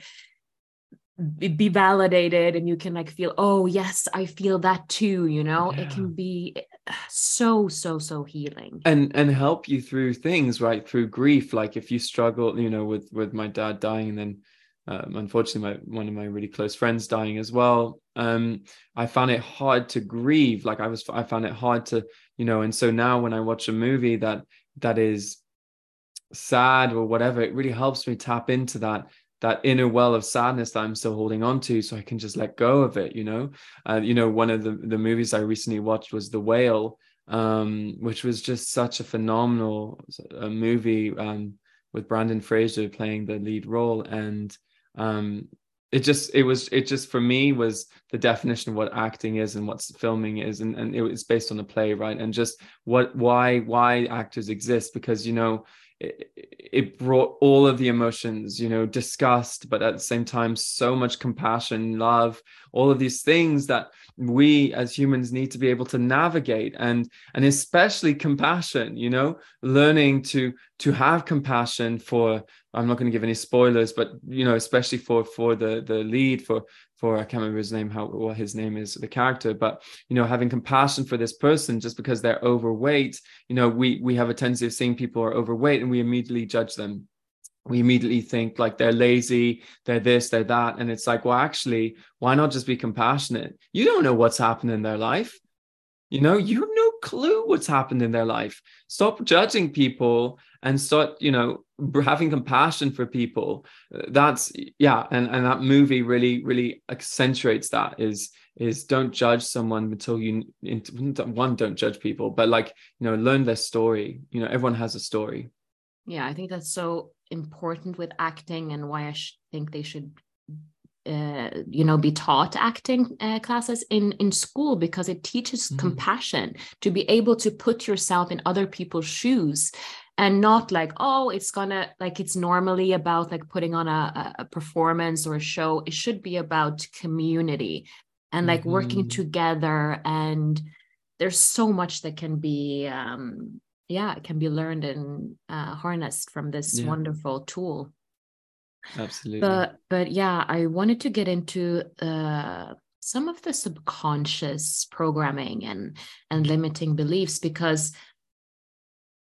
be validated and you can like feel oh yes i feel that too you know yeah. it can be uh, so so so healing and and help you through things right through grief like if you struggle you know with with my dad dying and then um, unfortunately my one of my really close friends dying as well. Um, i found it hard to grieve. Like i was i found it hard to you know and so now when i watch a movie that that is sad or whatever it really helps me tap into that that inner well of sadness that i'm still holding on to so i can just let go of it you know? Uh, you know one of the the movies i recently watched was the whale um, which was just such a phenomenal uh, movie um, with Brendan Fraser playing the lead role, and um, it just it was it just for me was the definition of what acting is and what filming is, and and it was based on a play, right? And just what why why actors exist because you know it, it brought all of the emotions, you know, disgust, but at the same time, so much compassion, love, all of these things that we as humans need to be able to navigate and and especially compassion you know learning to to have compassion for i'm not going to give any spoilers but you know especially for for the the lead for for i can't remember his name how what his name is the character but you know having compassion for this person just because they're overweight you know we we have a tendency of seeing people are overweight and we immediately judge them we immediately think like they're lazy, they're this, they're that. And it's like, well, actually, why not just be compassionate? You don't know what's happened in their life. You know, you have no clue what's happened in their life. Stop judging people and start, you know, having compassion for people. Uh, that's yeah, and and that movie really really accentuates that. Is is don't judge someone until you one don't judge people, but like you know, learn their story. You know, everyone has a story. Yeah, I think that's so important with acting and why I sh- think they should uh, you know be taught acting uh, classes in in school because it teaches mm. compassion to be able to put yourself in other people's shoes and not like oh it's gonna like it's normally about like putting on a, a performance or a show it should be about community and like mm-hmm. working together and there's so much that can be um yeah it can be learned and uh, harnessed from this yeah. wonderful tool absolutely. But but yeah i wanted to get into uh, some of the subconscious programming and and limiting beliefs because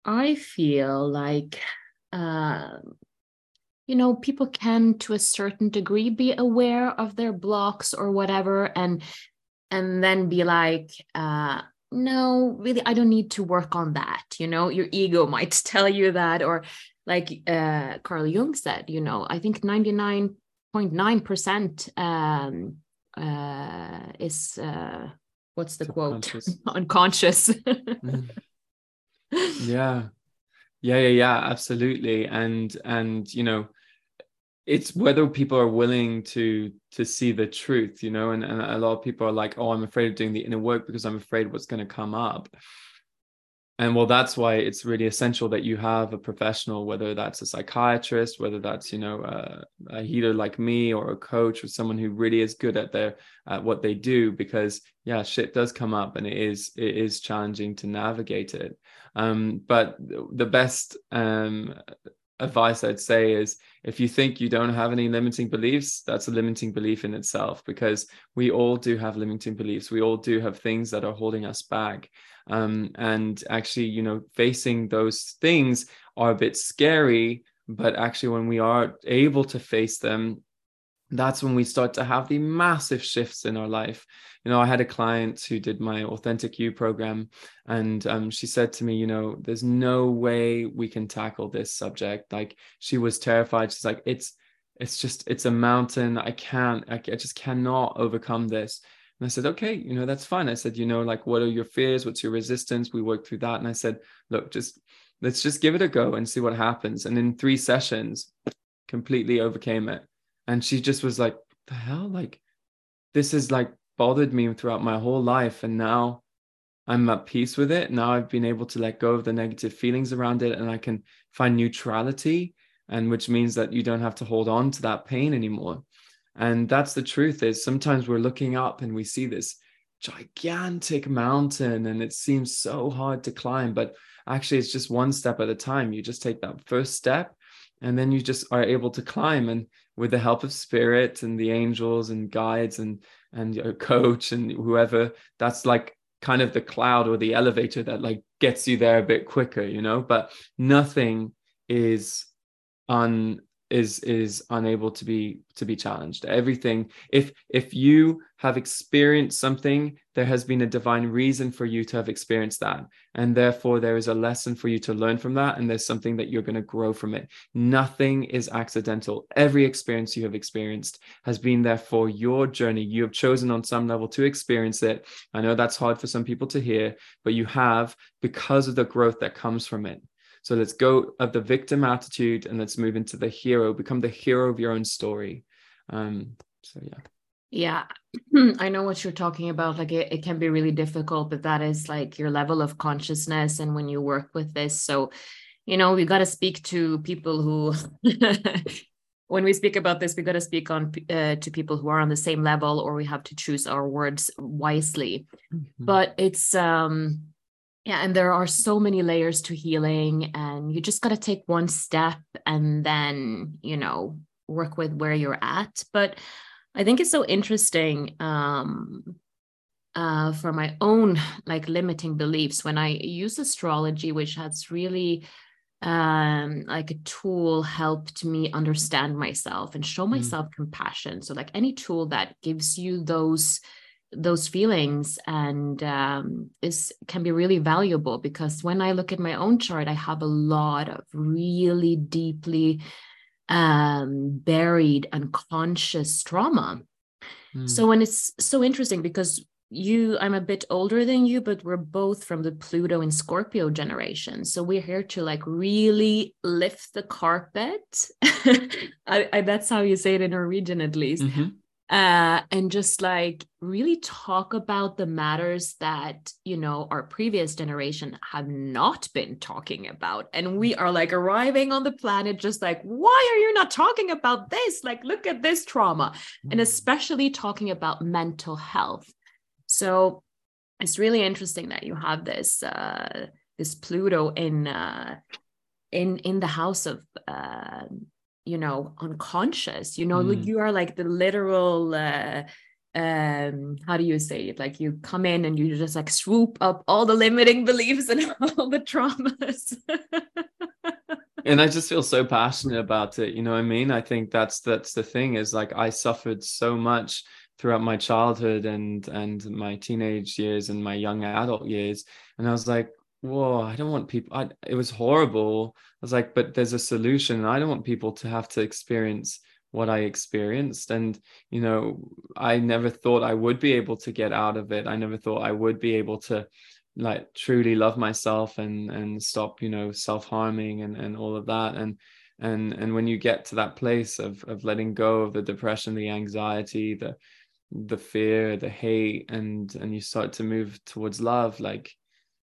i feel like uh, you know people can to a certain degree be aware of their blocks or whatever and and then be like uh no really i don't need to work on that you know? Your ego might tell you that or like uh carl jung said you know i think 99.9% um uh is uh what's the quote? Unconscious. Mm. yeah. Yeah yeah yeah absolutely. And and you know it's whether people are willing to to see the truth you know and, and a lot of people are like oh i'm afraid of doing the inner work because i'm afraid what's going to come up and well that's why it's really essential that you have a professional whether that's a psychiatrist whether that's you know a, a healer like me or a coach or someone who really is good at their at what they do because yeah shit does come up and it is it is challenging to navigate it. Um, but the best um, advice I'd say is if you think you don't have any limiting beliefs, that's a limiting belief in itself because we all do have limiting beliefs. We all do have things that are holding us back. Um, and actually, you know, facing those things are a bit scary. But actually, when we are able to face them, that's when we start to have the massive shifts in our life. You know, I had a client who did my Authentic You program, and um, she said to me, you know, there's no way we can tackle this subject. Like she was terrified. She's like, it's, it's just, it's a mountain. I can't, I, I just cannot overcome this. And I said, okay, you know, that's fine. I said, you know, like, what are your fears? What's your resistance? We worked through that. And I said, look, just let's just give it a go and see what happens. And in three sessions, completely overcame it and she just was like the hell? Like this has like bothered me throughout my whole life and now i'm at peace with it. Now i've been able to let go of the negative feelings around it and i can find neutrality and which means that you don't have to hold on to that pain anymore. And that's the truth is sometimes we're looking up and we see this gigantic mountain and it seems so hard to climb but actually it's just one step at a time. You just take that first step and then you just are able to climb. And with the help of spirit and the angels and guides and and your coach and whoever that's like kind of the cloud or the elevator that like gets you there a bit quicker you know? But nothing is un is is unable to be to be challenged. Everything if if you have experienced something there has been a divine reason for you to have experienced that. And therefore there is a lesson for you to learn from that. And there's something that you're going to grow from it. Nothing is accidental. Every experience you have experienced has been there for your journey. You have chosen on some level to experience it. I know that's hard for some people to hear but you have because of the growth that comes from it. So let's go of the victim attitude and let's move into the hero, become the hero of your own story. Um, so yeah. Yeah, I know what you're talking about. Like it, it can be really difficult, but that is like your level of consciousness. And when you work with this, so, you know, we got to speak to people who, when we speak about this, we got to speak on uh, to people who are on the same level, or we have to choose our words wisely. Mm-hmm. But it's, um, yeah, and there are so many layers to healing, and you just got to take one step and then, you know, work with where you're at. But I think it's so interesting um, uh, for my own like limiting beliefs when I use astrology, which has really um like a tool helped me understand myself and show mm. myself mm. compassion so like any tool that gives you those those feelings and um, is can be really valuable because when I look at my own chart, I have a lot of really deeply um, buried unconscious trauma. Mm. So when it's so interesting because you i'm a bit older than you but we're both from the pluto and scorpio generation so we're here to like really lift the carpet I, I, that's how you say it in norwegian at least mm-hmm uh, and just like really talk about the matters that you know our previous generation have not been talking about. And we are like arriving on the planet just like why are you not talking about this? Like look at this trauma. And mm. especially talking about mental health. So it's really interesting that you have this uh this pluto in uh in in the house of uh you know unconscious you know mm. you are like the literal uh um how do you say it? Like you come in and you just like swoop up all the limiting beliefs and all the traumas. And i just feel so passionate about it you know what i mean? I think that's that's the thing is like i suffered so much throughout my childhood and and my teenage years and my young adult years and i was like whoa i don't want people I, it was horrible. I was like but there's a solution. I don't want people to have to experience what i experienced. And you know i never thought i would be able to get out of it. I never thought i would be able to like truly love myself and and stop you know self-harming and and all of that. And and and when you get to that place of of letting go of the depression the anxiety the the fear the hate and and you start to move towards love like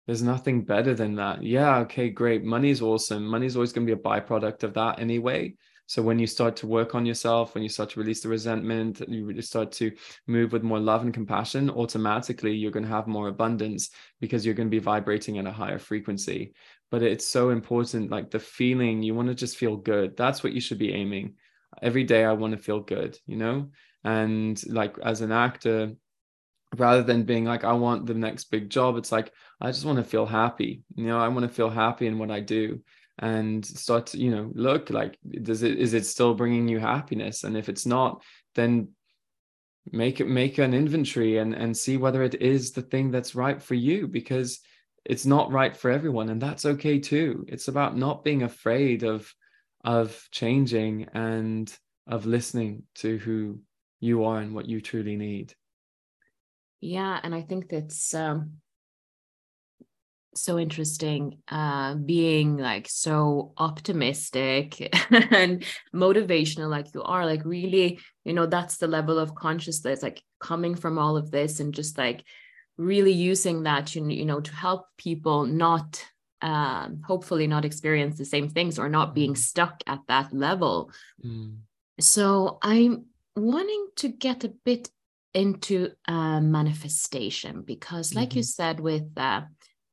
there's nothing better than that. Yeah, okay, great. Money's awesome. Money's always going to be a byproduct of that anyway. So when you start to work on yourself, when you start to release the resentment, you really start to move with more love and compassion, automatically you're going to have more abundance because you're going to be vibrating at a higher frequency. But it's so important, like the feeling, you want to just feel good. That's what you should be aiming. Every day I want to feel good, you know? And like as an actor, rather than being like i want the next big job it's like i just want to feel happy you know i want to feel happy in what i do. And start to you know look like does it is it still bringing you happiness? And if it's not then make it make an inventory and and see whether it is the thing that's right for you because it's not right for everyone and that's okay too. It's about not being afraid of of changing and of listening to who you are and what you truly need yeah, and I think that's um, so interesting. Uh, being like so optimistic and motivational, like you are, like really, you know, that's the level of consciousness, like coming from all of this and just like really using that to, you know, to help people not um, hopefully not experience the same things or not being mm. stuck at that level. Mm. So I'm wanting to get a bit into uh, manifestation because like mm-hmm. you said with uh,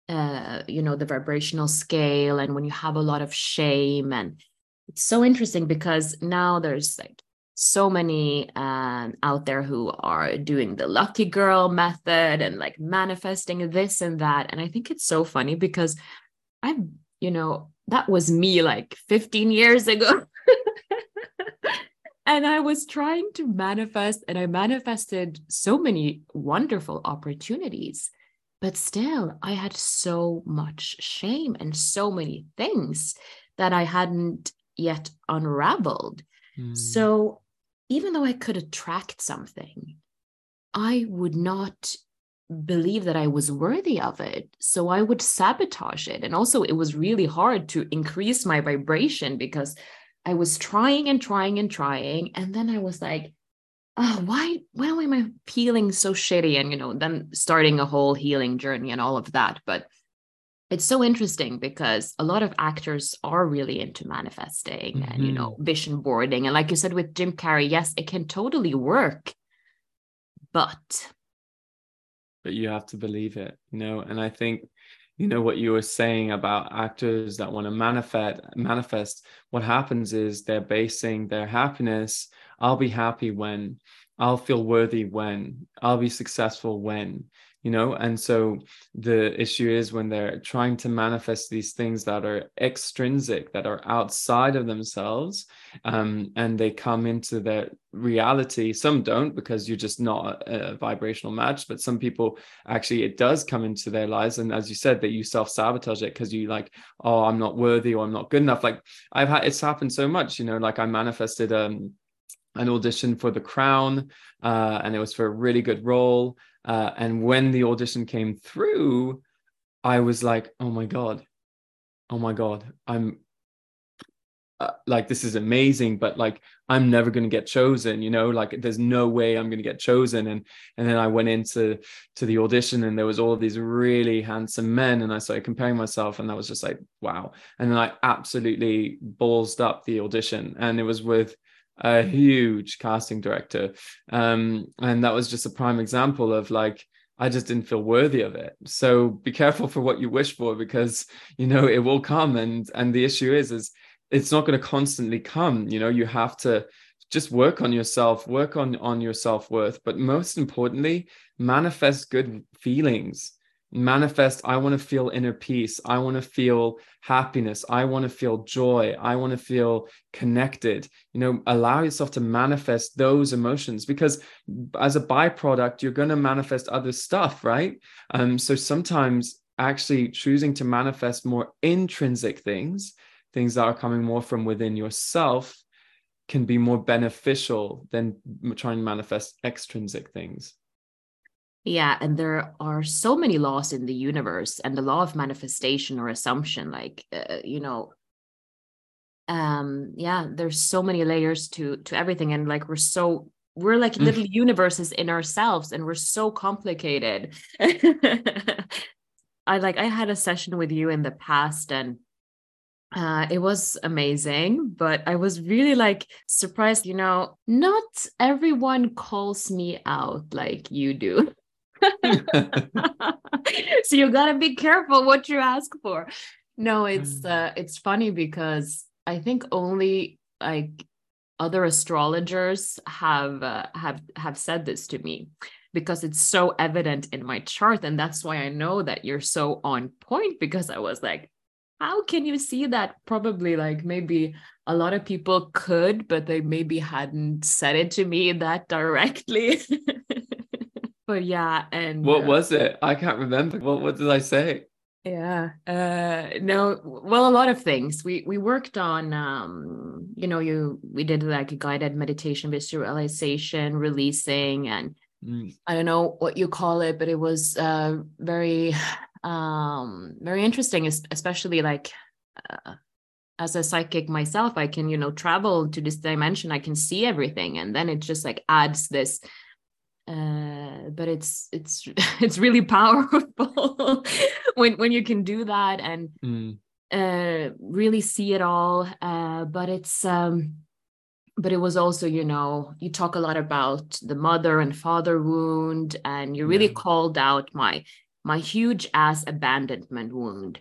uh, you know the vibrational scale and when you have a lot of shame and it's so interesting because now there's like so many um, out there who are doing the lucky girl method and like manifesting this and that and i think it's so funny because i you know that was me like 15 years ago and I was trying to manifest, and I manifested so many wonderful opportunities. But still, I had so much shame and so many things that I hadn't yet unraveled. Mm. So even though I could attract something, I would not believe that I was worthy of it. So I would sabotage it. And also, it was really hard to increase my vibration because I was trying and trying and trying. And then I was like, oh, why, why am I feeling so shitty? And, you know, then starting a whole healing journey and all of that. But it's so interesting because a lot of actors are really into manifesting mm-hmm. and, you know, mm-hmm. vision boarding. And like you said with Jim Carrey, yes, it can totally work. But but you have to believe it, you know. And I think, you know, what you were saying about actors that want to manifest manifest, what happens is they're basing their happiness, I'll be happy when, I'll feel worthy when, I'll be successful when, you know? And so the issue is when they're trying to manifest these things that are extrinsic that are outside of themselves um, and they come into their reality. Some don't because you're just not a, a, vibrational match but some people actually it does come into their lives. And as you said that you self-sabotage it because you like oh i'm not worthy or i'm not good enough. Like i've had it's happened so much you know? Like i manifested um an audition for the crown uh, and it was for a really good role uh, and when the audition came through, I was like, oh my God, oh my God, I'm uh, like, this is amazing, but like, I'm never going to get chosen, you know, like there's no way I'm going to get chosen. And, and then I went into, to the audition and there was all these really handsome men and I started comparing myself and that was just like, wow. And then I absolutely ballsed up the audition and it was with, a huge casting director. Um, and that was just a prime example of like, I just didn't feel worthy of it. So be careful for what you wish for because you know it will come. And and the issue is, is it's not going to constantly come. You know, you have to just work on yourself, work on on your self-worth, but most importantly, manifest good feelings manifest i want to feel inner peace. I want to feel happiness. I want to feel joy. I want to feel connected. You know allow yourself to manifest those emotions because as a byproduct you're going to manifest other stuff right? Um so sometimes actually choosing to manifest more intrinsic things things that are coming more from within yourself can be more beneficial than trying to manifest extrinsic things yeah, and there are so many laws in the universe, and the law of manifestation or assumption, like uh, you know, um, yeah, there's so many layers to to everything, and like we're so we're like mm. little universes in ourselves, and we're so complicated. I like I had a session with you in the past, and uh, it was amazing, but I was really like surprised. You know, not everyone calls me out like you do. so you got to be careful what you ask for. No it's mm. uh it's funny because i think only like other astrologers have uh, have have said this to me because it's so evident in my chart and that's why i know that you're so on point because i was like how can you see that? Probably like maybe a lot of people could but they maybe hadn't said it to me that directly but yeah and what uh, was it? I can't remember. What what did i say? Yeah uh no well a lot of things. We we worked on um you know you we did like a guided meditation visualization releasing and mm. i don't know what you call it but it was uh very um very interesting especially like uh, as a psychic myself i can you know travel to this dimension i can see everything and then it just like adds this uh, but it's it's it's really powerful when when you can do that and mm. uh, really see it all. Uh, but it's um, but it was also you know you talk a lot about the mother and father wound, and you really yeah. called out my my huge ass abandonment wound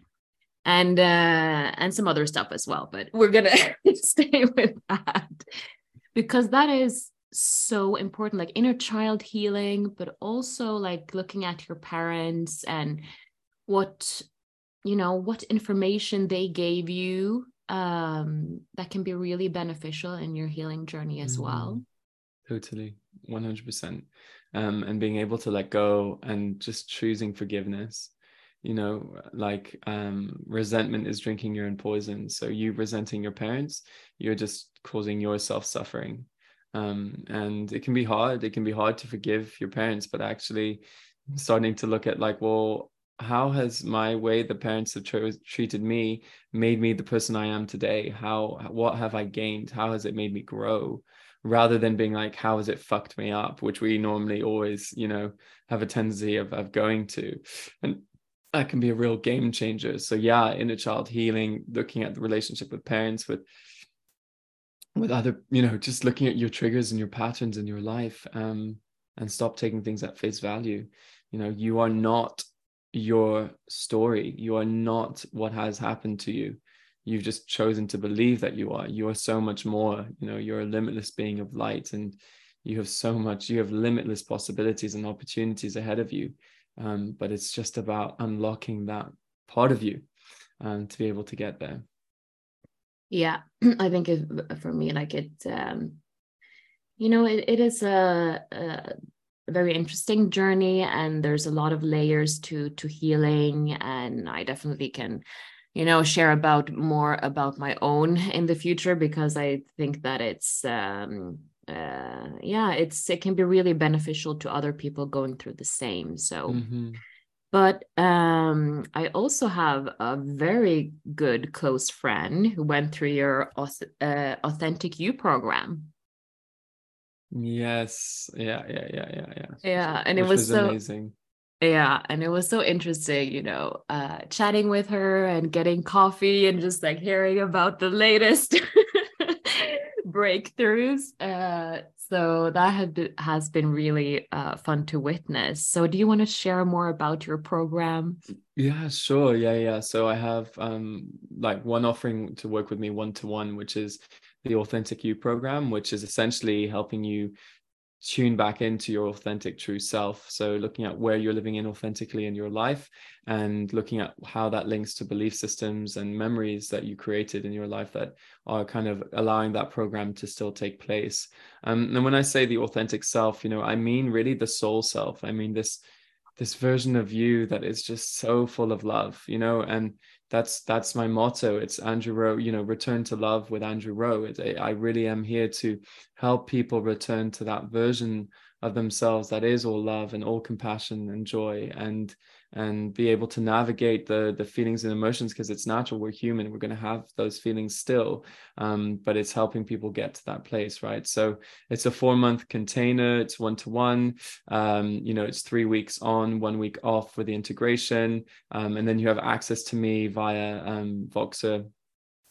and uh and some other stuff as well but we're gonna stay with that because that is so important like inner child healing but also like looking at your parents and what you know what information they gave you um that can be really beneficial in your healing journey as mm, well totally. 100% um and being able to let go and just choosing forgiveness you know like um resentment is drinking your own poison. So you resenting your parents you're just causing yourself suffering um and it can be hard it can be hard to forgive your parents but actually starting to look at like well how has my way the parents have treated me made me the person I am today? How what have I gained? How has it made me grow? Rather than being like, how has it fucked me up, which we normally always, you know, have a tendency of, of going to. And that can be a real game changer. So yeah, inner child healing, looking at the relationship with parents, with with other, you know, just looking at your triggers and your patterns in your life, um, and stop taking things at face value. You know, you are not your story. You are not what has happened to you. You've just chosen to believe that you are. You are so much more. You know, you're a limitless being of light, and you have so much. You have limitless possibilities and opportunities ahead of you. Um, but it's just about unlocking that part of you um, to be able to get there. Yeah, I think it, for me, like it, um, you know, it, it is a, a a very interesting journey and there's a lot of layers to to healing and i definitely can you know share about more about my own in the future because i think that it's um uh yeah it's it can be really beneficial to other people going through the same so mm-hmm. But um i also have a very good close friend who went through your uh, authentic you program Yes. Yeah. Yeah. Yeah. Yeah. Yeah. Yeah. And Which it was, was so amazing. Yeah. And it was so interesting, you know, uh, chatting with her and getting coffee and just like hearing about the latest breakthroughs. Uh, so that had, has been really uh, fun to witness. So, do you want to share more about your program? Yeah, sure. Yeah, yeah. So I have um, like one offering to work with me one to one, which is the Authentic You program, which is essentially helping you tune back into your authentic true self. So, looking at where you're living in authentically in your life and looking at how that links to belief systems and memories that you created in your life that are kind of allowing that program to still take place. Um, and when I say the authentic self, you know, I mean really the soul self. I mean this this version of you that is just so full of love, you know, and that's that's my motto. It's andrew rowe you know return to love with andrew rowe. It, i really am here to help people return to that version of themselves that is all love and all compassion and joy. And and be able to navigate the the feelings and emotions because it's natural we're human we're going to have those feelings still um, but it's helping people get to that place right so it's a four month container it's one to one you know it's three weeks on one week off for the integration um, and then you have access to me via um, voxer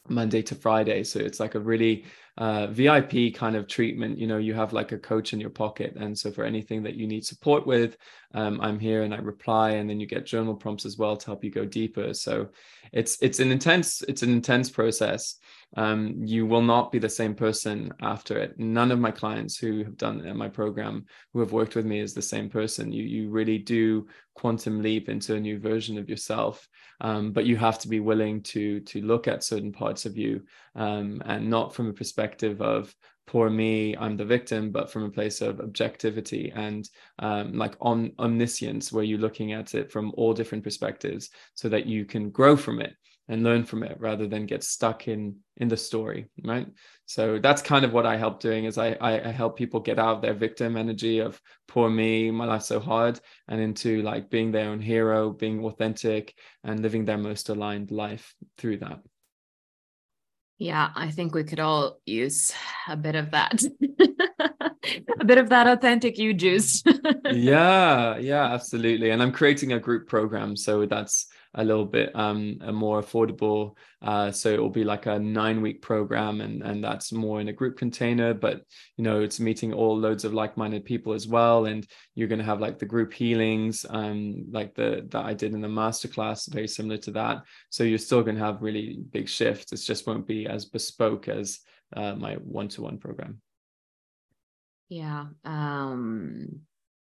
Monday to Friday. So it's like a really uh, VIP kind of treatment. You know, you have like a coach in your pocket. And so for anything that you need support with, um, I'm here and I reply. And then you get journal prompts as well to help you go deeper. So it's it's an intense it's an intense process um, you will not be the same person after it. None of my clients who have done my program, who have worked with me, is the same person. You you really do quantum leap into a new version of yourself, um, but you have to be willing to to look at certain parts of you, um, and not from a perspective of poor me, I'm the victim, but from a place of objectivity and um, like on omniscience, where you're looking at it from all different perspectives, so that you can grow from it and learn from it rather than get stuck in in the story right? So that's kind of what i help doing is i i, help people get out of their victim energy of poor me my life's so hard and into like being their own hero being authentic and living their most aligned life through that. Yeah i think we could all use a bit of that. A bit of that authentic you juice. Yeah yeah absolutely. And i'm creating a group program so that's a little bit um, more affordable. Uh, so it will be like a nine week program, and and that's more in a group container. But you know, it's meeting all loads of like minded people as well, and you're going to have like the group healings, um, like the that I did in the masterclass, very similar to that. So you're still going to have really big shifts. It just won't be as bespoke as uh, my one to one program. Yeah. Um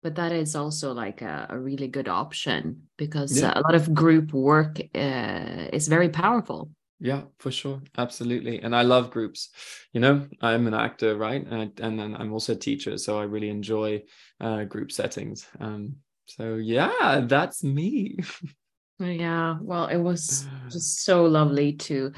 but that is also like a, a really good option because yeah. a lot of group work uh, is very powerful Yeah, for sure. Absolutely. And I love groups. You know, I'm an actor, right? And, and then I'm also a teacher. So I really enjoy uh, group settings. Um, so yeah, that's me. yeah. Well, it was just so lovely to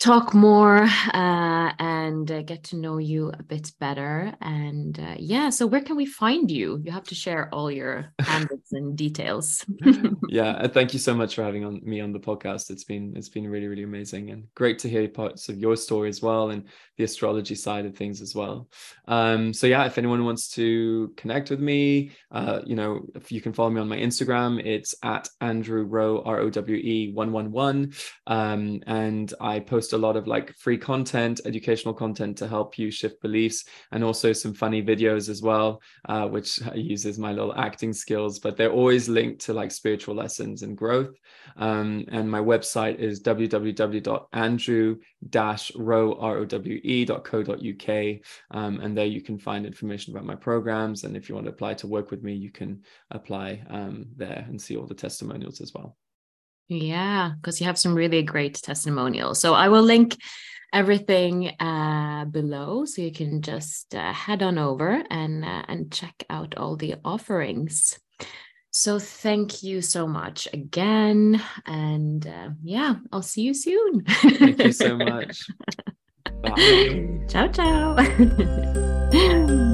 talk more uh, and uh, get to know you a bit better. And uh, yeah, so where can we find you? You have to share all your handles and details. yeah, thank you so much for having on me on the podcast. It's been it's been really really amazing and great to hear parts of your story as well and the astrology side of things as well. Um, so yeah, if anyone wants to connect with me, uh, you know, if you can follow me on my Instagram, it's at Andrew Rowe R O W E one one one, um, and I post a lot of like free content, educational content to help you shift beliefs, and also some funny videos as well, uh, which uses my little acting skills. But they're always linked to like spiritual lessons and growth. Um, and my website is www.andrew-rowe.co.uk. Um, and there you can find information about my programs. And if you want to apply to work with me, you can apply um, there and see all the testimonials as well. Yeah, because you have some really great testimonials. So I will link everything uh, below, so you can just uh, head on over and uh, and check out all the offerings. So thank you so much again, and uh, yeah, I'll see you soon. Thank you so much. Bye. Ciao, ciao.